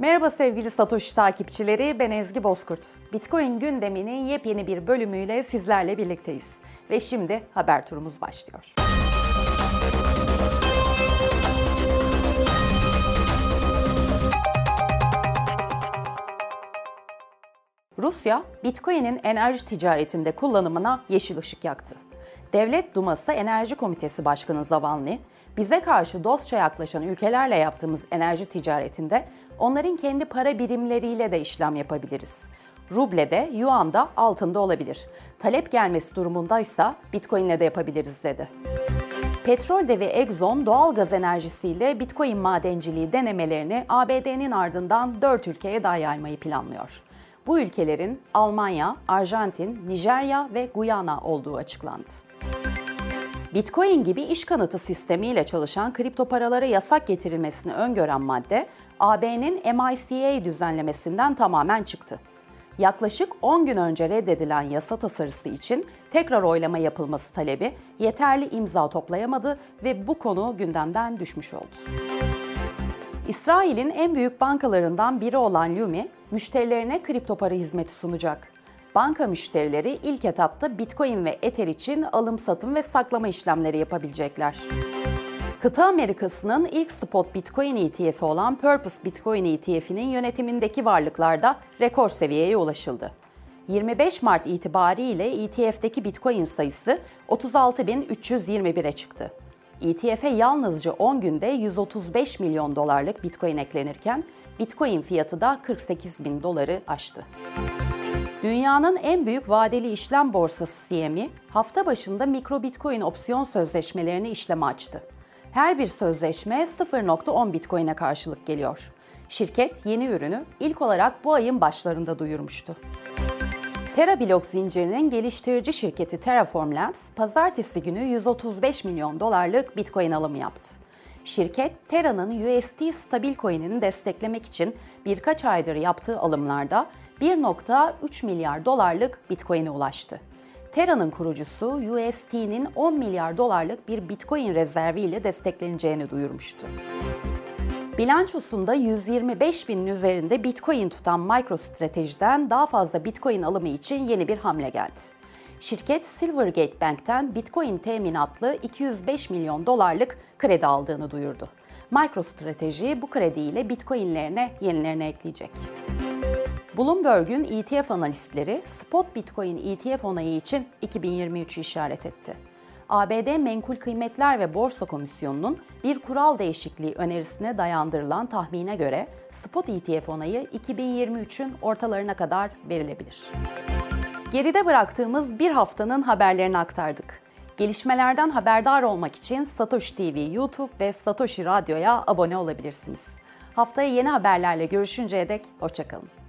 Merhaba sevgili Satoshi takipçileri, ben Ezgi Bozkurt. Bitcoin gündeminin yepyeni bir bölümüyle sizlerle birlikteyiz. Ve şimdi haber turumuz başlıyor. Rusya, Bitcoin'in enerji ticaretinde kullanımına yeşil ışık yaktı. Devlet Duması Enerji Komitesi Başkanı Zavalny, bize karşı dostça yaklaşan ülkelerle yaptığımız enerji ticaretinde onların kendi para birimleriyle de işlem yapabiliriz. Ruble yuan da altında olabilir. Talep gelmesi durumundaysa Bitcoin'le de yapabiliriz dedi. Petrol devi Exxon doğal gaz enerjisiyle Bitcoin madenciliği denemelerini ABD'nin ardından 4 ülkeye daha yaymayı planlıyor. Bu ülkelerin Almanya, Arjantin, Nijerya ve Guyana olduğu açıklandı. Bitcoin gibi iş kanıtı sistemiyle çalışan kripto paralara yasak getirilmesini öngören madde, AB'nin MICA düzenlemesinden tamamen çıktı. Yaklaşık 10 gün önce reddedilen yasa tasarısı için tekrar oylama yapılması talebi yeterli imza toplayamadı ve bu konu gündemden düşmüş oldu. İsrail'in en büyük bankalarından biri olan Lumi, müşterilerine kripto para hizmeti sunacak. Banka müşterileri ilk etapta Bitcoin ve Ether için alım, satım ve saklama işlemleri yapabilecekler. Kıta Amerikası'nın ilk spot Bitcoin ETF'i olan Purpose Bitcoin ETF'inin yönetimindeki varlıklarda rekor seviyeye ulaşıldı. 25 Mart itibariyle ETF'deki Bitcoin sayısı 36.321'e çıktı. ETF'e yalnızca 10 günde 135 milyon dolarlık Bitcoin eklenirken Bitcoin fiyatı da 48 bin doları aştı. Dünyanın en büyük vadeli işlem borsası CME hafta başında mikro Bitcoin opsiyon sözleşmelerini işleme açtı. Her bir sözleşme 0.10 Bitcoin'e karşılık geliyor. Şirket yeni ürünü ilk olarak bu ayın başlarında duyurmuştu. Terra blok zincirinin geliştirici şirketi Terraform Labs, pazartesi günü 135 milyon dolarlık Bitcoin alımı yaptı. Şirket, Terra'nın USD stabil coin'ini desteklemek için birkaç aydır yaptığı alımlarda 1.3 milyar dolarlık Bitcoin'e ulaştı. Terra'nın kurucusu USD'nin 10 milyar dolarlık bir Bitcoin rezervi ile destekleneceğini duyurmuştu. Bilançosunda 125 binin üzerinde Bitcoin tutan MicroStrategy'den daha fazla Bitcoin alımı için yeni bir hamle geldi. Şirket Silvergate Bank'ten Bitcoin teminatlı 205 milyon dolarlık kredi aldığını duyurdu. MicroStrategy bu krediyle Bitcoin'lerine yenilerini ekleyecek. Bloomberg'un ETF analistleri spot Bitcoin ETF onayı için 2023'ü işaret etti. ABD Menkul Kıymetler ve Borsa Komisyonu'nun bir kural değişikliği önerisine dayandırılan tahmine göre spot ETF onayı 2023'ün ortalarına kadar verilebilir. Geride bıraktığımız bir haftanın haberlerini aktardık. Gelişmelerden haberdar olmak için Satoshi TV YouTube ve Satoshi Radyo'ya abone olabilirsiniz. Haftaya yeni haberlerle görüşünceye dek hoşçakalın.